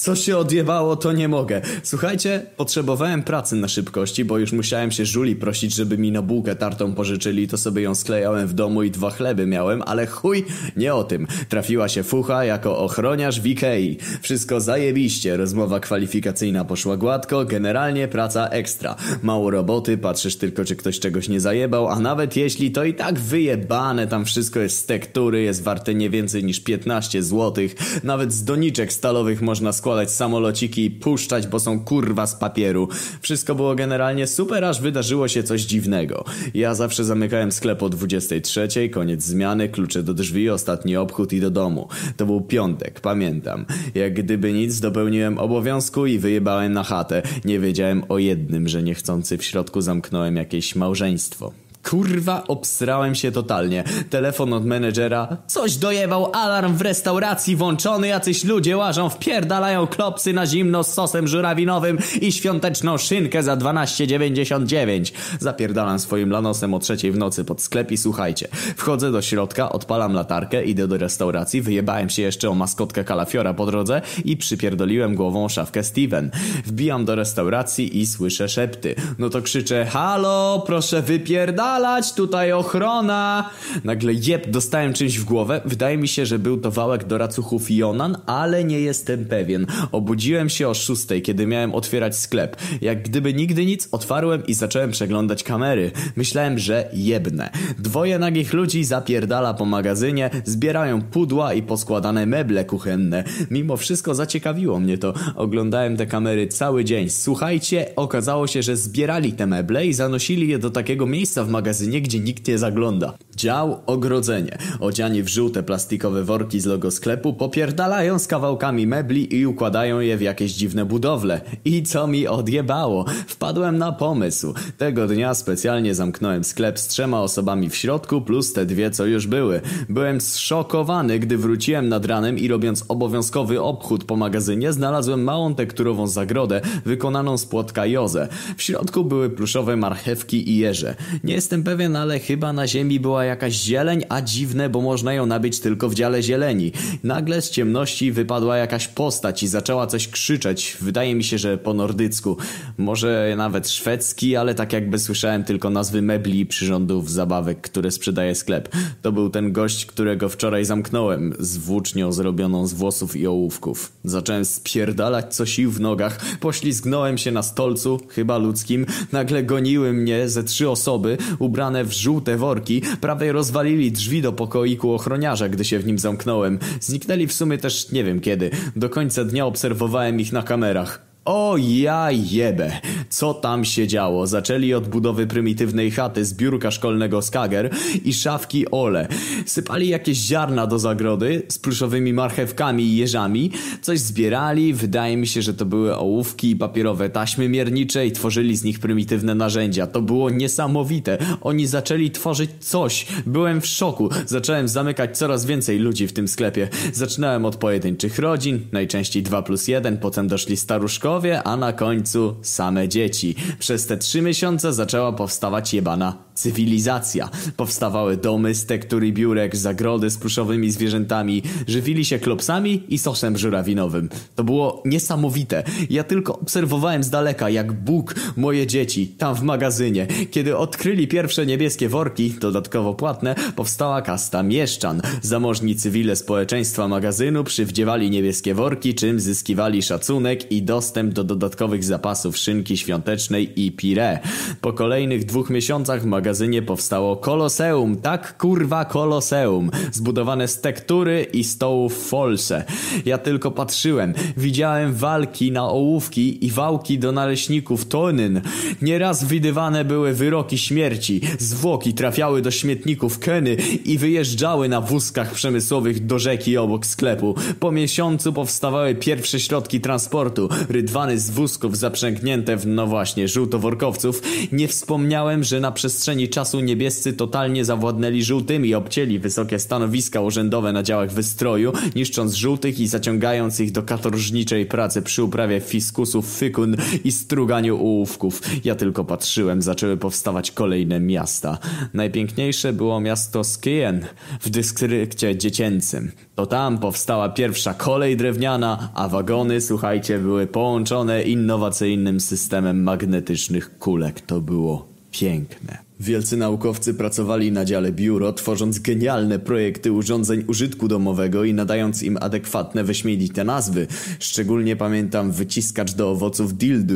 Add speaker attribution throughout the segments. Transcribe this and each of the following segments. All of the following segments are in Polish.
Speaker 1: Co się odjebało, to nie mogę. Słuchajcie, potrzebowałem pracy na szybkości, bo już musiałem się żuli prosić, żeby mi na bułkę tartą pożyczyli, to sobie ją sklejałem w domu i dwa chleby miałem, ale chuj, nie o tym. Trafiła się fucha jako ochroniarz w Ikei. Wszystko zajebiście, rozmowa kwalifikacyjna poszła gładko, generalnie praca ekstra. Mało roboty, patrzysz tylko czy ktoś czegoś nie zajebał, a nawet jeśli to i tak wyjebane, tam wszystko jest z tektury, jest warte nie więcej niż 15 złotych. Nawet z doniczek stalowych można składać samolociki i puszczać, bo są kurwa z papieru. Wszystko było generalnie super, aż wydarzyło się coś dziwnego. Ja zawsze zamykałem sklep o 23, koniec zmiany, klucze do drzwi, ostatni obchód i do domu. To był piątek, pamiętam. Jak gdyby nic, dopełniłem obowiązku i wyjebałem na chatę. Nie wiedziałem o jednym, że niechcący w środku zamknąłem jakieś małżeństwo. Kurwa, obsrałem się totalnie. Telefon od menedżera. Coś dojewał, alarm w restauracji włączony, jacyś ludzie łażą, wpierdalają klopsy na zimno z sosem żurawinowym i świąteczną szynkę za 12,99. Zapierdalam swoim lanosem o trzeciej w nocy pod sklep i słuchajcie. Wchodzę do środka, odpalam latarkę, idę do restauracji, wyjebałem się jeszcze o maskotkę kalafiora po drodze i przypierdoliłem głową szafkę Steven. Wbijam do restauracji i słyszę szepty. No to krzyczę, halo, proszę wypierdalać tutaj ochrona! Nagle jeb, dostałem czymś w głowę. Wydaje mi się, że był to wałek do racuchów Jonan, ale nie jestem pewien. Obudziłem się o szóstej, kiedy miałem otwierać sklep. Jak gdyby nigdy nic, otwarłem i zacząłem przeglądać kamery. Myślałem, że jebnę. Dwoje nagich ludzi zapierdala po magazynie, zbierają pudła i poskładane meble kuchenne. Mimo wszystko zaciekawiło mnie to. Oglądałem te kamery cały dzień. Słuchajcie, okazało się, że zbierali te meble i zanosili je do takiego miejsca w magazynie, magazynie, gdzie nikt nie zagląda. Dział ogrodzenie. Odziani w żółte plastikowe worki z logo sklepu popierdalają z kawałkami mebli i układają je w jakieś dziwne budowle. I co mi odjebało? Wpadłem na pomysł. Tego dnia specjalnie zamknąłem sklep z trzema osobami w środku plus te dwie co już były. Byłem zszokowany, gdy wróciłem nad ranem i robiąc obowiązkowy obchód po magazynie znalazłem małą tekturową zagrodę wykonaną z płotka Joze. W środku były pluszowe marchewki i jeże. Nie jestem pewien, ale chyba na ziemi była jakaś zieleń, a dziwne, bo można ją nabyć tylko w dziale zieleni. Nagle z ciemności wypadła jakaś postać i zaczęła coś krzyczeć. Wydaje mi się, że po nordycku. Może nawet szwedzki, ale tak jakby słyszałem tylko nazwy mebli i przyrządów zabawek, które sprzedaje sklep. To był ten gość, którego wczoraj zamknąłem, z włócznią zrobioną z włosów i ołówków. Zacząłem spierdalać co sił w nogach, poślizgnąłem się na stolcu, chyba ludzkim. Nagle goniły mnie ze trzy osoby, ubrane w żółte worki, prawie rozwalili drzwi do pokoiku ochroniarza, gdy się w nim zamknąłem. Zniknęli w sumie też nie wiem kiedy. Do końca dnia obserwowałem ich na kamerach. O ja jebę! Co tam się działo? Zaczęli od budowy prymitywnej chaty z biurka szkolnego Skager i szafki Ole. Sypali jakieś ziarna do zagrody z pluszowymi marchewkami i jeżami. Coś zbierali, wydaje mi się, że to były ołówki i papierowe taśmy miernicze i tworzyli z nich prymitywne narzędzia. To było niesamowite. Oni zaczęli tworzyć coś. Byłem w szoku. Zacząłem zamykać coraz więcej ludzi w tym sklepie. Zaczynałem od pojedynczych rodzin, najczęściej 2 plus 1, potem doszli staruszkowie, a na końcu same dzieci. Przez te trzy miesiące zaczęła powstawać jebana cywilizacja. Powstawały domy z tektur i biurek, zagrody z pluszowymi zwierzętami, żywili się klopsami i sosem żurawinowym. To było niesamowite. Ja tylko obserwowałem z daleka, jak Bóg moje dzieci, tam w magazynie. Kiedy odkryli pierwsze niebieskie worki, dodatkowo płatne, powstała kasta mieszczan. Zamożni cywile społeczeństwa magazynu przywdziewali niebieskie worki, czym zyskiwali szacunek i dostęp do dodatkowych zapasów szynki świątecznej i pire. Po kolejnych dwóch miesiącach w magazynie powstało koloseum, tak kurwa koloseum, zbudowane z tektury i stołów folse. Ja tylko patrzyłem, widziałem walki na ołówki i wałki do naleśników tonyn. Nieraz widywane były wyroki śmierci, zwłoki trafiały do śmietników Keny i wyjeżdżały na wózkach przemysłowych do rzeki obok sklepu. Po miesiącu powstawały pierwsze środki transportu, rydwany z wózków zaprzęgnięte w, no właśnie, żółtoworkowców. Nie wspomniałem, że na przestrzeni przestrzeni czasu niebiescy totalnie zawładnęli żółtymi i obcięli wysokie stanowiska urzędowe na działach wystroju, niszcząc żółtych i zaciągając ich do katorżniczej pracy przy uprawie fiskusów, fykun i struganiu ołówków. Ja tylko patrzyłem, zaczęły powstawać kolejne miasta. Najpiękniejsze było miasto Skien w dystrykcie dziecięcym. To tam powstała pierwsza kolej drewniana, a wagony, słuchajcie, były połączone innowacyjnym systemem magnetycznych kulek. To było piękne. Wielcy naukowcy pracowali na dziale biuro, tworząc genialne projekty urządzeń użytku domowego i nadając im adekwatne, wyśmienite nazwy. Szczególnie pamiętam wyciskacz do owoców dildu,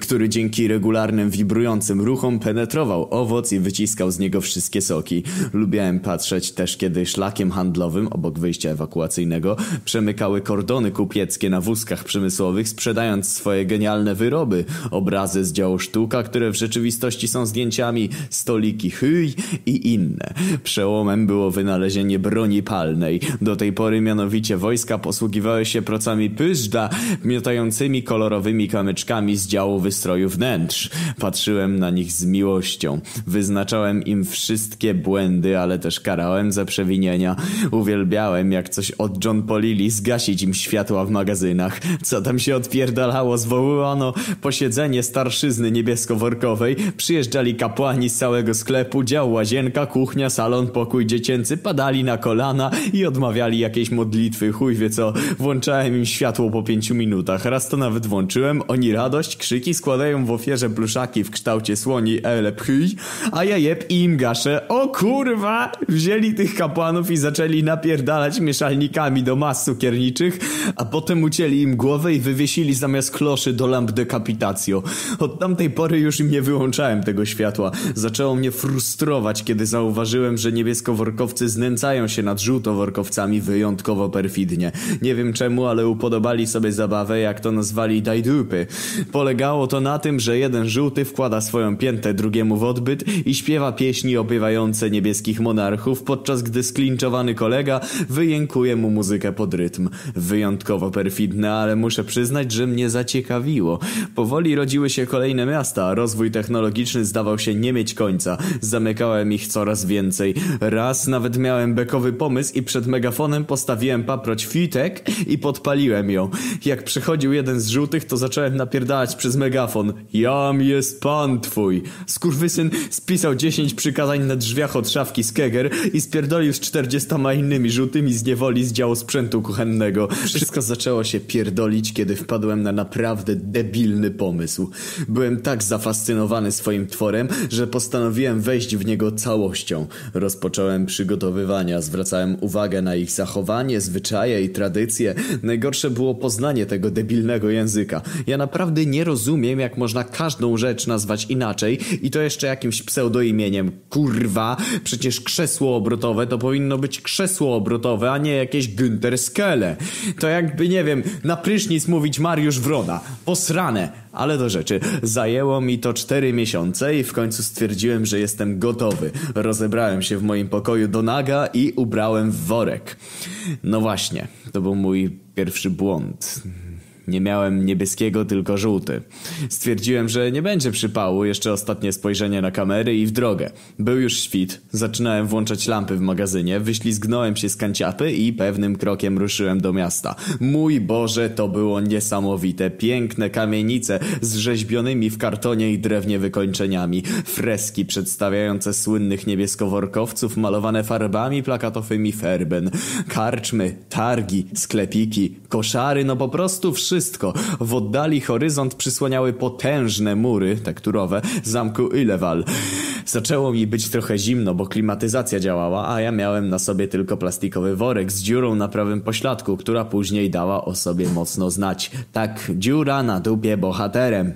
Speaker 1: który dzięki regularnym wibrującym ruchom penetrował owoc i wyciskał z niego wszystkie soki. Lubiałem patrzeć też, kiedy szlakiem handlowym, obok wyjścia ewakuacyjnego, przemykały kordony kupieckie na wózkach przemysłowych, sprzedając swoje genialne wyroby. Obrazy z działu sztuka, które w rzeczywistości są zdjęciami stoliki hyj i inne. Przełomem było wynalezienie broni palnej. Do tej pory mianowicie wojska posługiwały się procami pyżda, miotającymi kolorowymi kamyczkami z działu wystroju wnętrz. Patrzyłem na nich z miłością. Wyznaczałem im wszystkie błędy, ale też karałem za przewinienia. Uwielbiałem, jak coś od John Polili zgasić im światła w magazynach. Co tam się odpierdalało, zwołano posiedzenie starszyzny niebiesko-workowej. Przyjeżdżali kapłani z całego sklepu, dział łazienka, kuchnia, salon, pokój dziecięcy, padali na kolana i odmawiali jakiejś modlitwy, chuj wie co. Włączałem im światło po pięciu minutach, raz to nawet włączyłem, oni radość, krzyki, składają w ofierze pluszaki w kształcie słoni hyj, a ja jeb i im gaszę. O kurwa! Wzięli tych kapłanów i zaczęli napierdalać mieszalnikami do mas cukierniczych, a potem ucięli im głowę i wywiesili zamiast kloszy do lamp decapitacjo. Od tamtej pory już im nie wyłączałem tego światła. Zaczęło mnie frustrować, kiedy zauważyłem, że niebieskoworkowcy znęcają się nad żółtoworkowcami wyjątkowo perfidnie. Nie wiem czemu, ale upodobali sobie zabawę, jak to nazwali dajdupy. Polegało to na tym, że jeden żółty wkłada swoją piętę drugiemu w odbyt i śpiewa pieśni opiewające niebieskich monarchów, podczas gdy sklinczowany kolega wyjękuje mu muzykę pod rytm. Wyjątkowo perfidne, ale muszę przyznać, że mnie zaciekawiło. Powoli rodziły się kolejne miasta, rozwój technologiczny zdawał się nie mieć końca. Zamykałem ich coraz więcej. Raz nawet miałem bekowy pomysł i przed megafonem postawiłem paproć fitek i podpaliłem ją. Jak przychodził jeden z żółtych, to zacząłem napierdalać przez megafon. Jam jest pan twój. Skurwysyn spisał 10 przykazań na drzwiach od szafki z Keger i spierdolił z 40 innymi żółtymi z niewoli z działu sprzętu kuchennego. Wszystko zaczęło się pierdolić, kiedy wpadłem na naprawdę debilny pomysł. Byłem tak zafascynowany swoim tworem, że postanowiłem wejść w niego całością. Rozpocząłem przygotowywania, zwracałem uwagę na ich zachowanie, zwyczaje i tradycje. Najgorsze było poznanie tego debilnego języka. Ja naprawdę nie rozumiem, jak można każdą rzecz nazwać inaczej i to jeszcze jakimś pseudoimieniem. Kurwa, przecież krzesło obrotowe to powinno być krzesło obrotowe, a nie jakieś Günther Skele. To jakby, nie wiem, na prysznic mówić Mariusz Wrona. Posrane. Ale do rzeczy. Zajęło mi to cztery miesiące i w końcu stwierdziłem, że jestem gotowy. Rozebrałem się w moim pokoju do naga i ubrałem w worek. No właśnie, to był mój pierwszy błąd. Nie miałem niebieskiego, tylko żółty. Stwierdziłem, że nie będzie przypału, jeszcze ostatnie spojrzenie na kamery i w drogę. Był już świt, zaczynałem włączać lampy w magazynie, wyślizgnąłem się z kanciapy i pewnym krokiem ruszyłem do miasta. Mój Boże, to było niesamowite. Piękne kamienice z rzeźbionymi w kartonie i drewnie wykończeniami. Freski przedstawiające słynnych niebieskoworkowców malowane farbami plakatowymi Ferben. Karczmy, targi, sklepiki, koszary, no po prostu wszystko wszystko. W oddali horyzont przysłaniały potężne mury tekturowe zamku Ilewal. Zaczęło mi być trochę zimno, bo klimatyzacja działała, a ja miałem na sobie tylko plastikowy worek z dziurą na prawym pośladku, która później dała o sobie mocno znać. Tak, dziura na dupie bohaterem.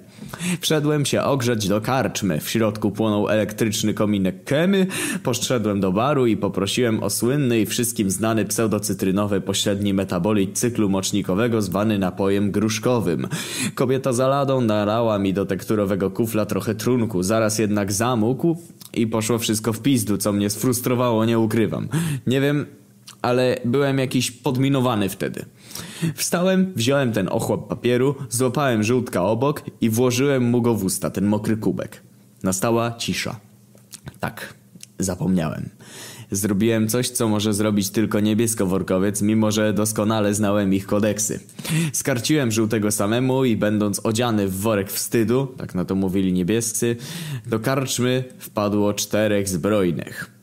Speaker 1: Wszedłem się ogrzeć do karczmy. W środku płonął elektryczny kominek Kemy. Poszedłem do baru i poprosiłem o słynny i wszystkim znany pseudocytrynowy pośredni metabolit cyklu mocznikowego zwany napojem gruszkowym. Kobieta za ladą nalała mi do tekturowego kufla trochę trunku. Zaraz jednak zamógł i poszło wszystko w pizdu, co mnie sfrustrowało, nie ukrywam. Nie wiem, ale byłem jakiś podminowany wtedy. Wstałem, wziąłem ten ochłap papieru, złapałem żółtka obok i włożyłem mu go w usta, ten mokry kubek. Nastała cisza. Tak, zapomniałem. Zrobiłem coś, co może zrobić tylko niebieskoworkowiec, mimo że doskonale znałem ich kodeksy. Skarciłem żółtego samemu i będąc odziany w worek wstydu, tak na to mówili niebiescy, do karczmy wpadło czterech zbrojnych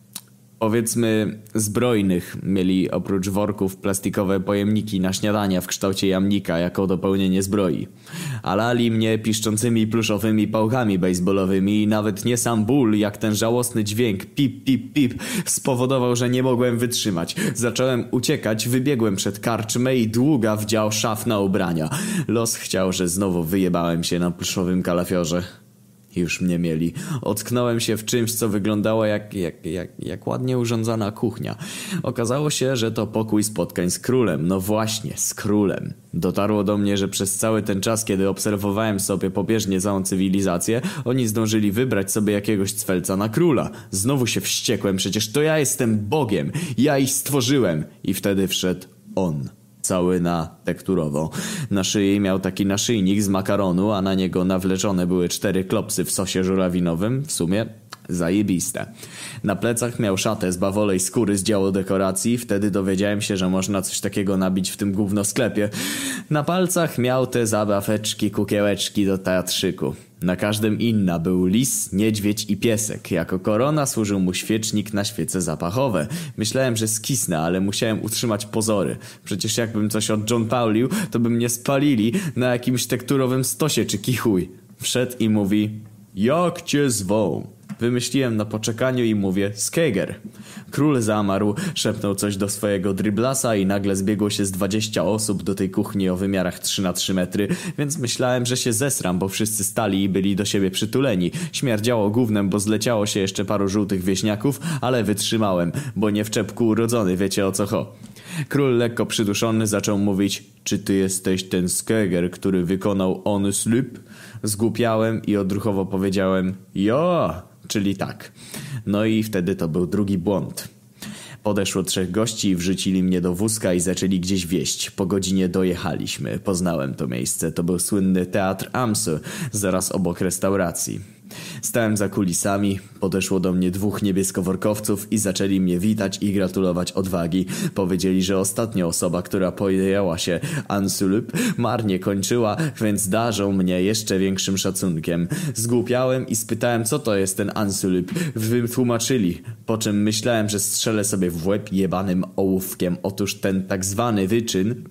Speaker 1: powiedzmy zbrojnych mieli oprócz worków plastikowe pojemniki na śniadania w kształcie jamnika jako dopełnienie zbroi. Alali mnie piszczącymi pluszowymi pałkami baseballowymi i nawet nie sam ból, jak ten żałosny dźwięk pip pip pip spowodował, że nie mogłem wytrzymać. Zacząłem uciekać, wybiegłem przed karczmę i długa wdział szaf na ubrania. Los chciał, że znowu wyjebałem się na pluszowym kalafiorze. Już mnie mieli. Otknąłem się w czymś, co wyglądało jak, jak, jak, jak ładnie urządzona kuchnia. Okazało się, że to pokój spotkań z królem. No właśnie, z królem. Dotarło do mnie, że przez cały ten czas, kiedy obserwowałem sobie pobieżnie całą cywilizację, oni zdążyli wybrać sobie jakiegoś cwelca na króla. Znowu się wściekłem, przecież to ja jestem Bogiem. Ja ich stworzyłem. I wtedy wszedł on cały na tekturowo. Na szyi miał taki naszyjnik z makaronu, a na niego nawleczone były cztery klopsy w sosie żurawinowym. W sumie zajebiste. Na plecach miał szatę z bawolej skóry z działu dekoracji. Wtedy dowiedziałem się, że można coś takiego nabić w tym gówno sklepie. Na palcach miał te zabaweczki, kukiełeczki do teatrzyku. Na każdym inna był lis, niedźwiedź i piesek. Jako korona służył mu świecznik na świece zapachowe. Myślałem, że skisnę, ale musiałem utrzymać pozory. Przecież jakbym coś od John Paulił, to by mnie spalili na jakimś tekturowym stosie czy kichuj. Wszedł i mówi, jak cię zwą? Wymyśliłem na poczekaniu i mówię Skeger. Król zamarł, szepnął coś do swojego driblasa i nagle zbiegło się z 20 osób do tej kuchni o wymiarach 3 na 3 metry, więc myślałem, że się zesram, bo wszyscy stali i byli do siebie przytuleni. Śmierdziało gównem, bo zleciało się jeszcze paru żółtych wieśniaków, ale wytrzymałem, bo nie w czepku urodzony, wiecie o co ho. Król lekko przyduszony zaczął mówić Czy ty jesteś ten Skeger, który wykonał on slip? Zgłupiałem i odruchowo powiedziałem Jo! Czyli tak. No i wtedy to był drugi błąd. Podeszło trzech gości i wrzucili mnie do wózka i zaczęli gdzieś wieść. Po godzinie dojechaliśmy. Poznałem to miejsce. To był słynny Teatr Amsu, zaraz obok restauracji. Stałem za kulisami, podeszło do mnie dwóch niebieskoworkowców i zaczęli mnie witać i gratulować odwagi. Powiedzieli, że ostatnia osoba, która podjęła się Ansulup, marnie kończyła, więc darzą mnie jeszcze większym szacunkiem. Zgłupiałem i spytałem, co to jest ten Ansulup. Wytłumaczyli, po czym myślałem, że strzelę sobie w łeb jebanym ołówkiem. Otóż ten tak zwany wyczyn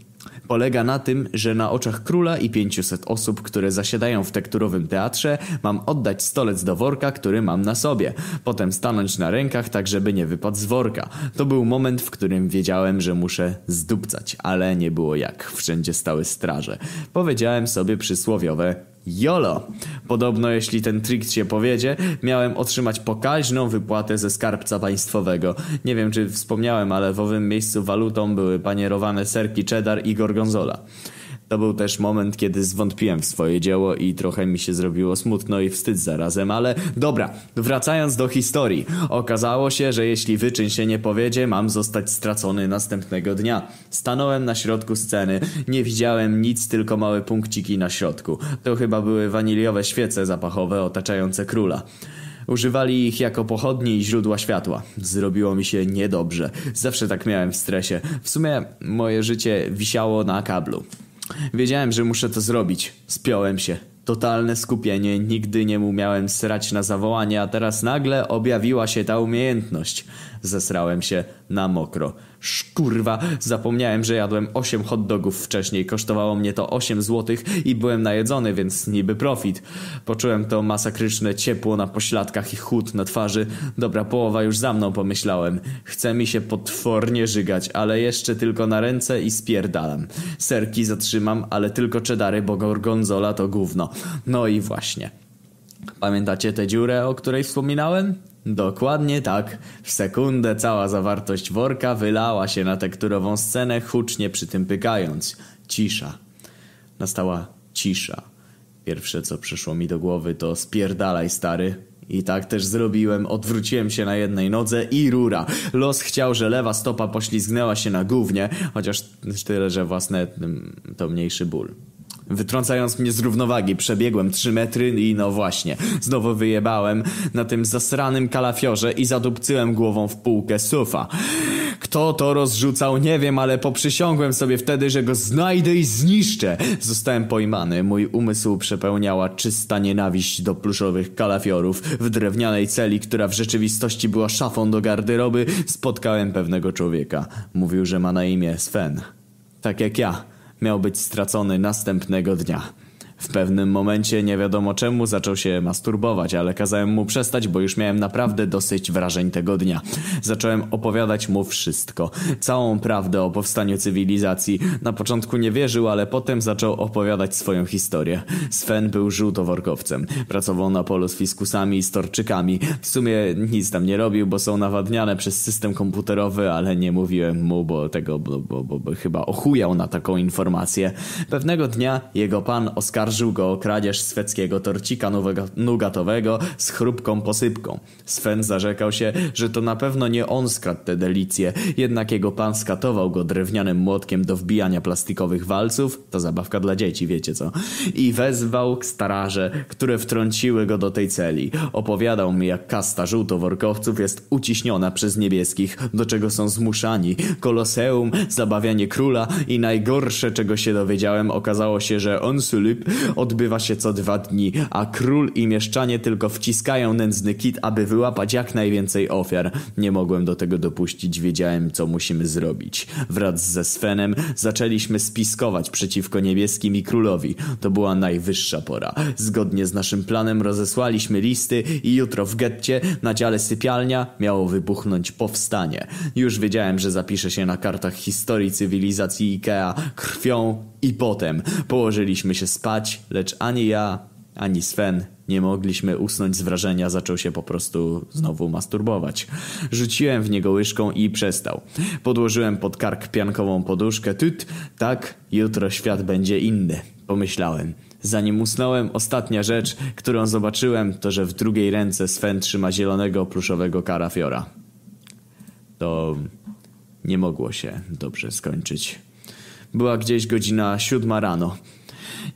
Speaker 1: polega na tym, że na oczach króla i 500 osób, które zasiadają w tekturowym teatrze, mam oddać stolec do worka, który mam na sobie. Potem stanąć na rękach, tak żeby nie wypadł z worka. To był moment, w którym wiedziałem, że muszę zdupcać, ale nie było jak. Wszędzie stały straże. Powiedziałem sobie przysłowiowe Jolo! Podobno jeśli ten trik się powiedzie, miałem otrzymać pokaźną wypłatę ze skarbca państwowego. Nie wiem czy wspomniałem, ale w owym miejscu walutą były panierowane serki cheddar i gorgonzola. To był też moment, kiedy zwątpiłem w swoje dzieło i trochę mi się zrobiło smutno i wstyd zarazem, ale dobra, wracając do historii. Okazało się, że jeśli wyczyn się nie powiedzie, mam zostać stracony następnego dnia. Stanąłem na środku sceny, nie widziałem nic, tylko małe punkciki na środku. To chyba były waniliowe świece zapachowe otaczające króla. Używali ich jako pochodni i źródła światła. Zrobiło mi się niedobrze. Zawsze tak miałem w stresie. W sumie moje życie wisiało na kablu. Wiedziałem, że muszę to zrobić. Spiąłem się. Totalne skupienie, nigdy nie umiałem srać na zawołanie, a teraz nagle objawiła się ta umiejętność. Zesrałem się na mokro. Szkurwa, zapomniałem, że jadłem 8 hot dogów wcześniej. Kosztowało mnie to 8 złotych i byłem najedzony, więc niby profit. Poczułem to masakryczne ciepło na pośladkach i chłód na twarzy. Dobra połowa już za mną, pomyślałem. Chce mi się potwornie żygać, ale jeszcze tylko na ręce i spierdalam. Serki zatrzymam, ale tylko czedary, bo gorgonzola to gówno. No i właśnie. Pamiętacie tę dziurę, o której wspominałem? Dokładnie tak. W sekundę cała zawartość worka wylała się na tekturową scenę, hucznie przy tym pykając. Cisza. Nastała cisza. Pierwsze co przyszło mi do głowy to spierdalaj stary. I tak też zrobiłem, odwróciłem się na jednej nodze i rura. Los chciał, że lewa stopa poślizgnęła się na gównie, chociaż tyle, że własne to mniejszy ból. Wytrącając mnie z równowagi. Przebiegłem 3 metry i no właśnie, znowu wyjebałem na tym zasranym kalafiorze i zadupcyłem głową w półkę sufa. Kto to rozrzucał, nie wiem, ale poprzysiągłem sobie wtedy, że go znajdę i zniszczę. Zostałem pojmany. Mój umysł przepełniała czysta nienawiść do pluszowych kalafiorów. W drewnianej celi, która w rzeczywistości była szafą do garderoby, spotkałem pewnego człowieka. Mówił, że ma na imię Sven. Tak jak ja. Miał być stracony następnego dnia. W pewnym momencie nie wiadomo czemu zaczął się masturbować, ale kazałem mu przestać, bo już miałem naprawdę dosyć wrażeń tego dnia. Zacząłem opowiadać mu wszystko. Całą prawdę o powstaniu cywilizacji. Na początku nie wierzył, ale potem zaczął opowiadać swoją historię. Sven był żółtoworkowcem. Pracował na polu z fiskusami i storczykami. W sumie nic tam nie robił, bo są nawadniane przez system komputerowy, ale nie mówiłem mu, bo tego, bo, bo, bo, bo chyba ochujał na taką informację. Pewnego dnia jego pan oskarżył oskarżył go o kradzież sweckiego torcika nugatowego z chrupką posypką. Sven zarzekał się, że to na pewno nie on skradł te delicje, jednak jego pan skatował go drewnianym młotkiem do wbijania plastikowych walców, to zabawka dla dzieci, wiecie co, i wezwał staraże, które wtrąciły go do tej celi. Opowiadał mi, jak kasta żółtoworkowców jest uciśniona przez niebieskich, do czego są zmuszani. Koloseum, zabawianie króla i najgorsze, czego się dowiedziałem, okazało się, że on Sulip odbywa się co dwa dni, a król i mieszczanie tylko wciskają nędzny kit, aby wyłapać jak najwięcej ofiar. Nie mogłem do tego dopuścić, wiedziałem co musimy zrobić. Wraz ze Svenem zaczęliśmy spiskować przeciwko niebieskim i królowi. To była najwyższa pora. Zgodnie z naszym planem rozesłaliśmy listy i jutro w getcie na dziale sypialnia miało wybuchnąć powstanie. Już wiedziałem, że zapiszę się na kartach historii cywilizacji Ikea krwią i potem położyliśmy się spać lecz ani ja, ani Sven nie mogliśmy usnąć z wrażenia, zaczął się po prostu znowu masturbować. Rzuciłem w niego łyżką i przestał. Podłożyłem pod kark piankową poduszkę. Tyt, tak, jutro świat będzie inny, pomyślałem. Zanim usnąłem, ostatnia rzecz, którą zobaczyłem, to że w drugiej ręce Sven trzyma zielonego pluszowego karafiora. To nie mogło się dobrze skończyć. Była gdzieś godzina siódma rano.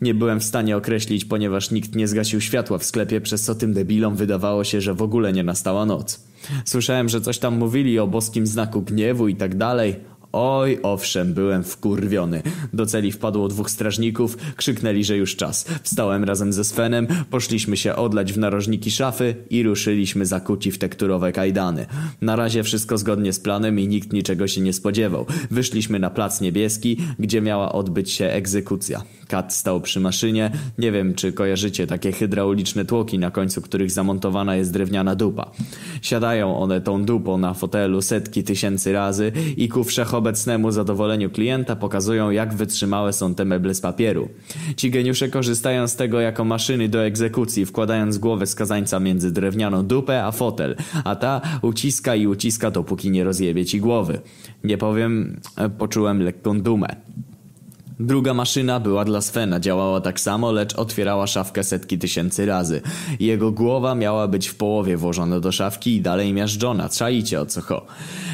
Speaker 1: Nie byłem w stanie określić, ponieważ nikt nie zgasił światła w sklepie, przez co tym debilom wydawało się, że w ogóle nie nastała noc. Słyszałem, że coś tam mówili o boskim znaku gniewu i tak dalej. Oj, owszem, byłem wkurwiony. Do celi wpadło dwóch strażników, krzyknęli, że już czas. Wstałem razem ze Svenem, poszliśmy się odlać w narożniki szafy i ruszyliśmy zakuci w tekturowe kajdany. Na razie wszystko zgodnie z planem i nikt niczego się nie spodziewał. Wyszliśmy na plac niebieski, gdzie miała odbyć się egzekucja. Kat stał przy maszynie. Nie wiem, czy kojarzycie takie hydrauliczne tłoki, na końcu których zamontowana jest drewniana dupa. Siadają one tą dupą na fotelu setki tysięcy razy i ku wszechobecnemu zadowoleniu klienta pokazują, jak wytrzymałe są te meble z papieru. Ci geniusze korzystają z tego jako maszyny do egzekucji, wkładając głowę skazańca między drewnianą dupę a fotel, a ta uciska i uciska, dopóki nie rozjebie ci głowy. Nie powiem, e, poczułem lekką dumę. Druga maszyna była dla Svena, działała tak samo, lecz otwierała szafkę setki tysięcy razy. Jego głowa miała być w połowie włożona do szafki i dalej miażdżona. Czaicie o co ho.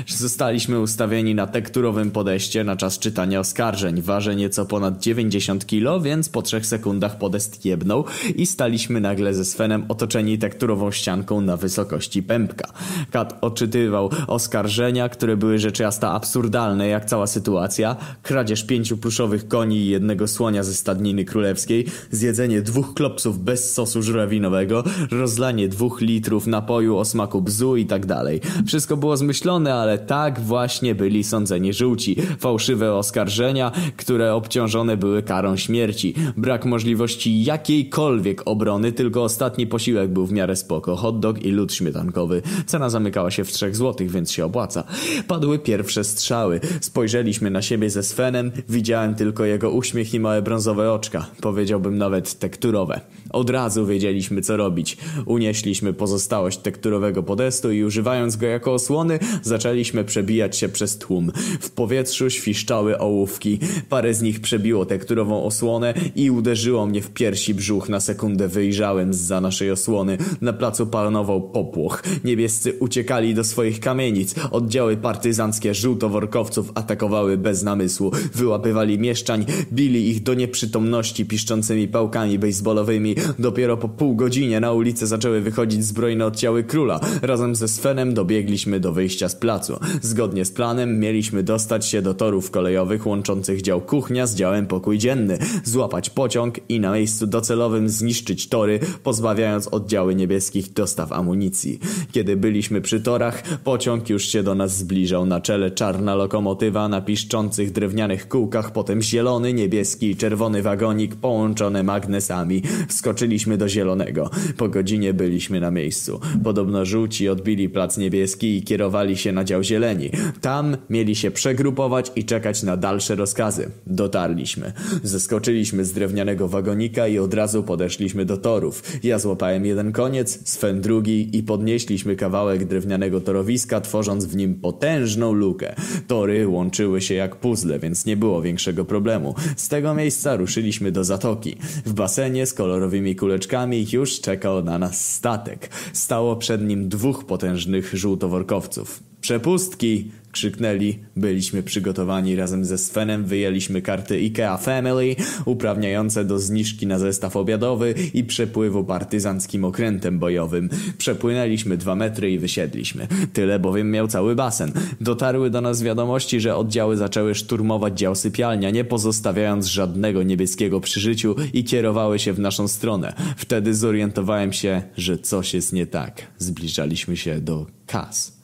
Speaker 1: Zostaliśmy ustawieni na tekturowym podejście na czas czytania oskarżeń. Waży nieco ponad 90 kilo, więc po trzech sekundach podest jebnął i staliśmy nagle ze Svenem otoczeni tekturową ścianką na wysokości pępka. Kat odczytywał oskarżenia, które były rzecz jasna absurdalne, jak cała sytuacja. Kradzież pięciu pluszowych koni i jednego słonia ze stadniny królewskiej, zjedzenie dwóch klopsów bez sosu żurawinowego, rozlanie dwóch litrów napoju o smaku bzu i tak dalej. Wszystko było zmyślone, ale tak właśnie byli sądzeni żółci. Fałszywe oskarżenia, które obciążone były karą śmierci. Brak możliwości jakiejkolwiek obrony, tylko ostatni posiłek był w miarę spoko. Hot dog i lód śmietankowy. Cena zamykała się w trzech złotych, więc się opłaca. Padły pierwsze strzały. Spojrzeliśmy na siebie ze Svenem, widziałem tylko tylko jego uśmiech i małe brązowe oczka. Powiedziałbym nawet tekturowe. Od razu wiedzieliśmy co robić. Unieśliśmy pozostałość tekturowego podestu i używając go jako osłony, zaczęliśmy przebijać się przez tłum. W powietrzu świszczały ołówki. Parę z nich przebiło tekturową osłonę i uderzyło mnie w piersi brzuch. Na sekundę wyjrzałem za naszej osłony. Na placu panował popłoch. Niebiescy uciekali do swoich kamienic. Oddziały partyzanckie żółtoworkowców atakowały bez namysłu. Wyłapywali mieszcza mieszczań, bili ich do nieprzytomności piszczącymi pałkami baseballowymi. Dopiero po pół godzinie na ulicę zaczęły wychodzić zbrojne oddziały króla. Razem ze Svenem dobiegliśmy do wyjścia z placu. Zgodnie z planem mieliśmy dostać się do torów kolejowych łączących dział kuchnia z działem pokój dzienny, złapać pociąg i na miejscu docelowym zniszczyć tory, pozbawiając oddziały niebieskich dostaw amunicji. Kiedy byliśmy przy torach, pociąg już się do nas zbliżał. Na czele czarna lokomotywa na piszczących drewnianych kółkach, potem zielony, niebieski i czerwony wagonik połączone magnesami. Wskoczyliśmy do zielonego. Po godzinie byliśmy na miejscu. Podobno żółci odbili plac niebieski i kierowali się na dział zieleni. Tam mieli się przegrupować i czekać na dalsze rozkazy. Dotarliśmy. Zeskoczyliśmy z drewnianego wagonika i od razu podeszliśmy do torów. Ja złapałem jeden koniec, Sven drugi i podnieśliśmy kawałek drewnianego torowiska, tworząc w nim potężną lukę. Tory łączyły się jak puzzle, więc nie było większego problemu. Z tego miejsca ruszyliśmy do zatoki. W basenie z kolorowymi kuleczkami już czekał na nas statek. Stało przed nim dwóch potężnych żółtoworkowców. Przepustki! Krzyknęli. Byliśmy przygotowani razem ze Svenem, wyjęliśmy karty IKEA Family, uprawniające do zniżki na zestaw obiadowy i przepływu partyzanckim okrętem bojowym. Przepłynęliśmy dwa metry i wysiedliśmy. Tyle bowiem miał cały basen. Dotarły do nas wiadomości, że oddziały zaczęły szturmować dział sypialnia, nie pozostawiając żadnego niebieskiego przy życiu i kierowały się w naszą stronę. Wtedy zorientowałem się, że coś jest nie tak. Zbliżaliśmy się do Kas.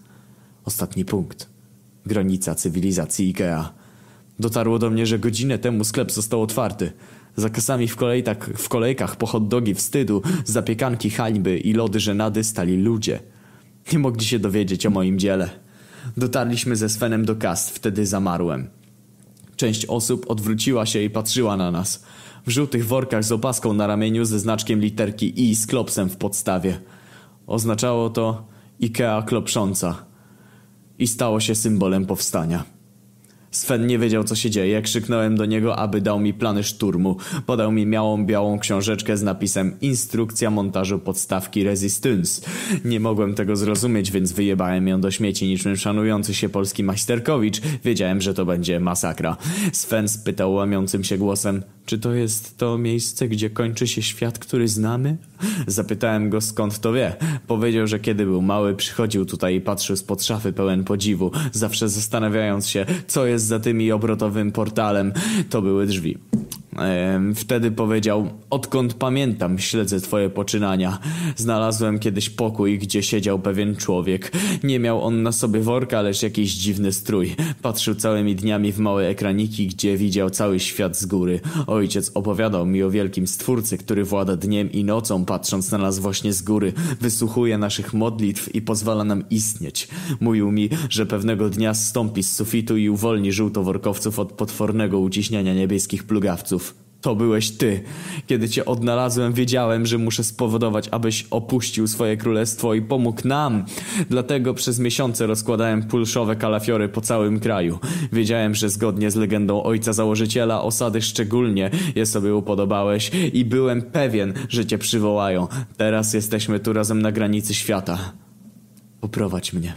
Speaker 1: Ostatni punkt. Granica cywilizacji Ikea. Dotarło do mnie, że godzinę temu sklep został otwarty. Za kasami w, kolejkach, w kolejkach po hot dogi wstydu, zapiekanki hańby i lody żenady stali ludzie. Nie mogli się dowiedzieć o moim dziele. Dotarliśmy ze Svenem do kas, wtedy zamarłem. Część osób odwróciła się i patrzyła na nas. W żółtych workach z opaską na ramieniu ze znaczkiem literki I z klopsem w podstawie. Oznaczało to Ikea klopsząca i stało się symbolem powstania. Sven nie wiedział, co się dzieje. Krzyknąłem do niego, aby dał mi plany szturmu. Podał mi miałą, białą książeczkę z napisem Instrukcja montażu podstawki Resistance. Nie mogłem tego zrozumieć, więc wyjebałem ją do śmieci niczym szanujący się polski majsterkowicz. Wiedziałem, że to będzie masakra. Sven spytał łamiącym się głosem, czy to jest to miejsce, gdzie kończy się świat, który znamy? Zapytałem go skąd to wie. Powiedział, że kiedy był mały, przychodził tutaj i patrzył spod szafy pełen podziwu, zawsze zastanawiając się, co jest za tymi obrotowym portalem. To były drzwi. Wtedy powiedział, odkąd pamiętam, śledzę twoje poczynania. Znalazłem kiedyś pokój, gdzie siedział pewien człowiek. Nie miał on na sobie worka, lecz jakiś dziwny strój. Patrzył całymi dniami w małe ekraniki, gdzie widział cały świat z góry. Ojciec opowiadał mi o wielkim stwórcy, który włada dniem i nocą, patrząc na nas właśnie z góry. Wysłuchuje naszych modlitw i pozwala nam istnieć. Mówił mi, że pewnego dnia zstąpi z sufitu i uwolni żółtoworkowców od potwornego uciśniania niebieskich plugawców. To byłeś ty. Kiedy cię odnalazłem, wiedziałem, że muszę spowodować, abyś opuścił swoje królestwo i pomógł nam. Dlatego przez miesiące rozkładałem pulszowe kalafiory po całym kraju. Wiedziałem, że zgodnie z legendą ojca założyciela osady szczególnie je sobie upodobałeś i byłem pewien, że cię przywołają. Teraz jesteśmy tu razem na granicy świata. Poprowadź mnie.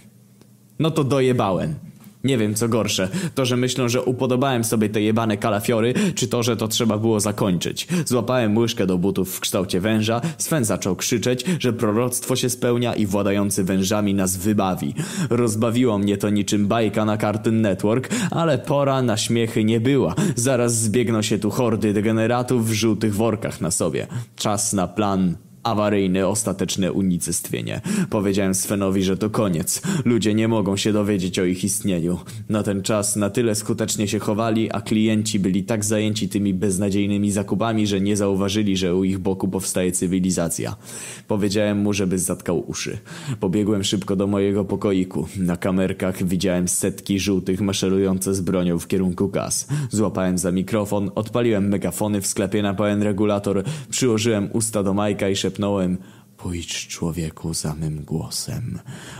Speaker 1: No to dojebałem. Nie wiem co gorsze, to że myślą, że upodobałem sobie te jebane kalafiory, czy to, że to trzeba było zakończyć. Złapałem łyżkę do butów w kształcie węża, Sven zaczął krzyczeć, że proroctwo się spełnia i władający wężami nas wybawi. Rozbawiło mnie to niczym bajka na Cartoon Network, ale pora na śmiechy nie była. Zaraz zbiegną się tu hordy degeneratów w żółtych workach na sobie. Czas na plan Awaryjne, ostateczne unicestwienie. Powiedziałem Svenowi, że to koniec. Ludzie nie mogą się dowiedzieć o ich istnieniu. Na ten czas na tyle skutecznie się chowali, a klienci byli tak zajęci tymi beznadziejnymi zakupami, że nie zauważyli, że u ich boku powstaje cywilizacja. Powiedziałem mu, żeby zatkał uszy. Pobiegłem szybko do mojego pokoiku. Na kamerkach widziałem setki żółtych maszerujące z bronią w kierunku gaz. Złapałem za mikrofon, odpaliłem megafony w sklepie na pełen regulator, przyłożyłem usta do Majka i szepnąłem know him Pójdź człowieku za mym głosem,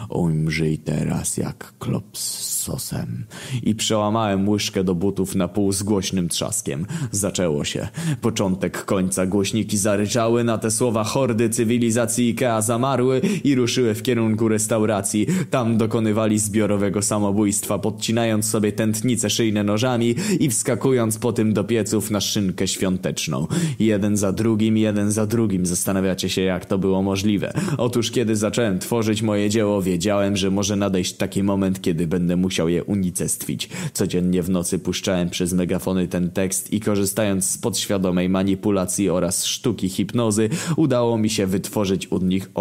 Speaker 1: umrzyj teraz jak klops z sosem. I przełamałem łyżkę do butów na pół z głośnym trzaskiem. Zaczęło się. Początek końca głośniki zaryczały, na te słowa hordy cywilizacji Ikea zamarły i ruszyły w kierunku restauracji. Tam dokonywali zbiorowego samobójstwa, podcinając sobie tętnice szyjne nożami i wskakując po tym do pieców na szynkę świąteczną. Jeden za drugim, jeden za drugim. Zastanawiacie się, jak to było możliwe. Otóż kiedy zacząłem tworzyć moje dzieło, wiedziałem, że może nadejść taki moment, kiedy będę musiał je unicestwić. Codziennie w nocy puszczałem przez megafony ten tekst i korzystając z podświadomej manipulacji oraz sztuki hipnozy, udało mi się wytworzyć u nich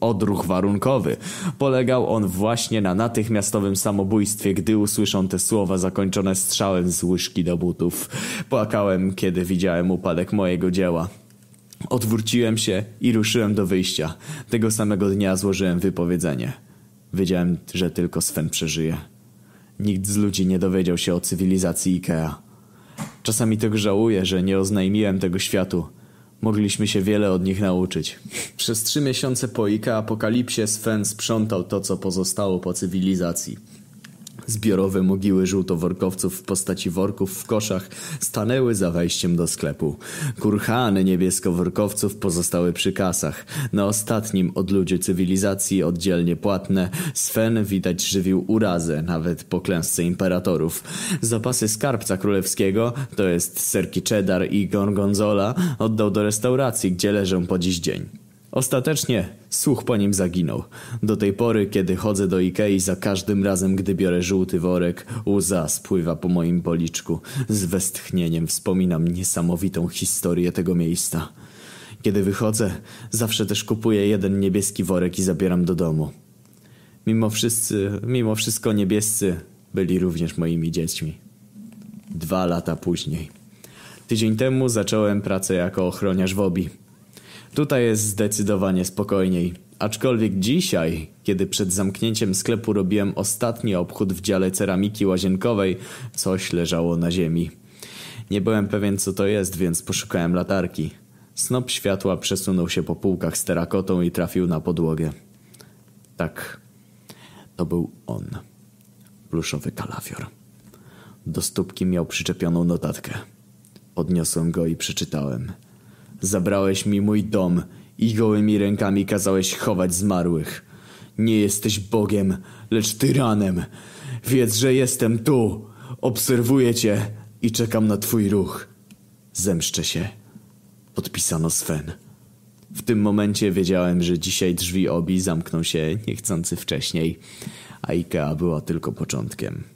Speaker 1: odruch warunkowy. Polegał on właśnie na natychmiastowym samobójstwie, gdy usłyszą te słowa zakończone strzałem z łyżki do butów. Płakałem, kiedy widziałem upadek mojego dzieła. Odwróciłem się i ruszyłem do wyjścia. Tego samego dnia złożyłem wypowiedzenie. Wiedziałem, że tylko Sven przeżyje. Nikt z ludzi nie dowiedział się o cywilizacji Ikea. Czasami tego żałuję, że nie oznajmiłem tego światu. Mogliśmy się wiele od nich nauczyć. Przez trzy miesiące po Ikea apokalipsie Sven sprzątał to, co pozostało po cywilizacji. Zbiorowe mogiły żółtoworkowców w postaci worków w koszach stanęły za wejściem do sklepu. Kurhany niebieskoworkowców pozostały przy kasach. Na ostatnim odludzie cywilizacji oddzielnie płatne Sven widać żywił urazę, nawet po klęsce imperatorów. Zapasy skarbca królewskiego, to jest serki cheddar i gorgonzola, oddał do restauracji, gdzie leżą po dziś dzień. Ostatecznie słuch po nim zaginął. Do tej pory, kiedy chodzę do Ikei, za każdym razem, gdy biorę żółty worek, łza spływa po moim policzku. Z westchnieniem wspominam niesamowitą historię tego miejsca. Kiedy wychodzę, zawsze też kupuję jeden niebieski worek i zabieram do domu. Mimo wszyscy, mimo wszystko niebiescy byli również moimi dziećmi. Dwa lata później. Tydzień temu zacząłem pracę jako ochroniarz w OBI. Tutaj jest zdecydowanie spokojniej. Aczkolwiek dzisiaj, kiedy przed zamknięciem sklepu robiłem ostatni obchód w dziale ceramiki łazienkowej, coś leżało na ziemi. Nie byłem pewien co to jest, więc poszukałem latarki. Snop światła przesunął się po półkach z terakotą i trafił na podłogę. Tak, to był on. Pluszowy kalafior. Do stópki miał przyczepioną notatkę. Podniosłem go i przeczytałem – Zabrałeś mi mój dom i gołymi rękami kazałeś chować zmarłych. Nie jesteś Bogiem, lecz tyranem. Wiedz, że jestem tu. Obserwuję cię i czekam na twój ruch. Zemszczę się. Podpisano Sven. W tym momencie wiedziałem, że dzisiaj drzwi obi zamkną się niechcący wcześniej, a Ikea była tylko początkiem.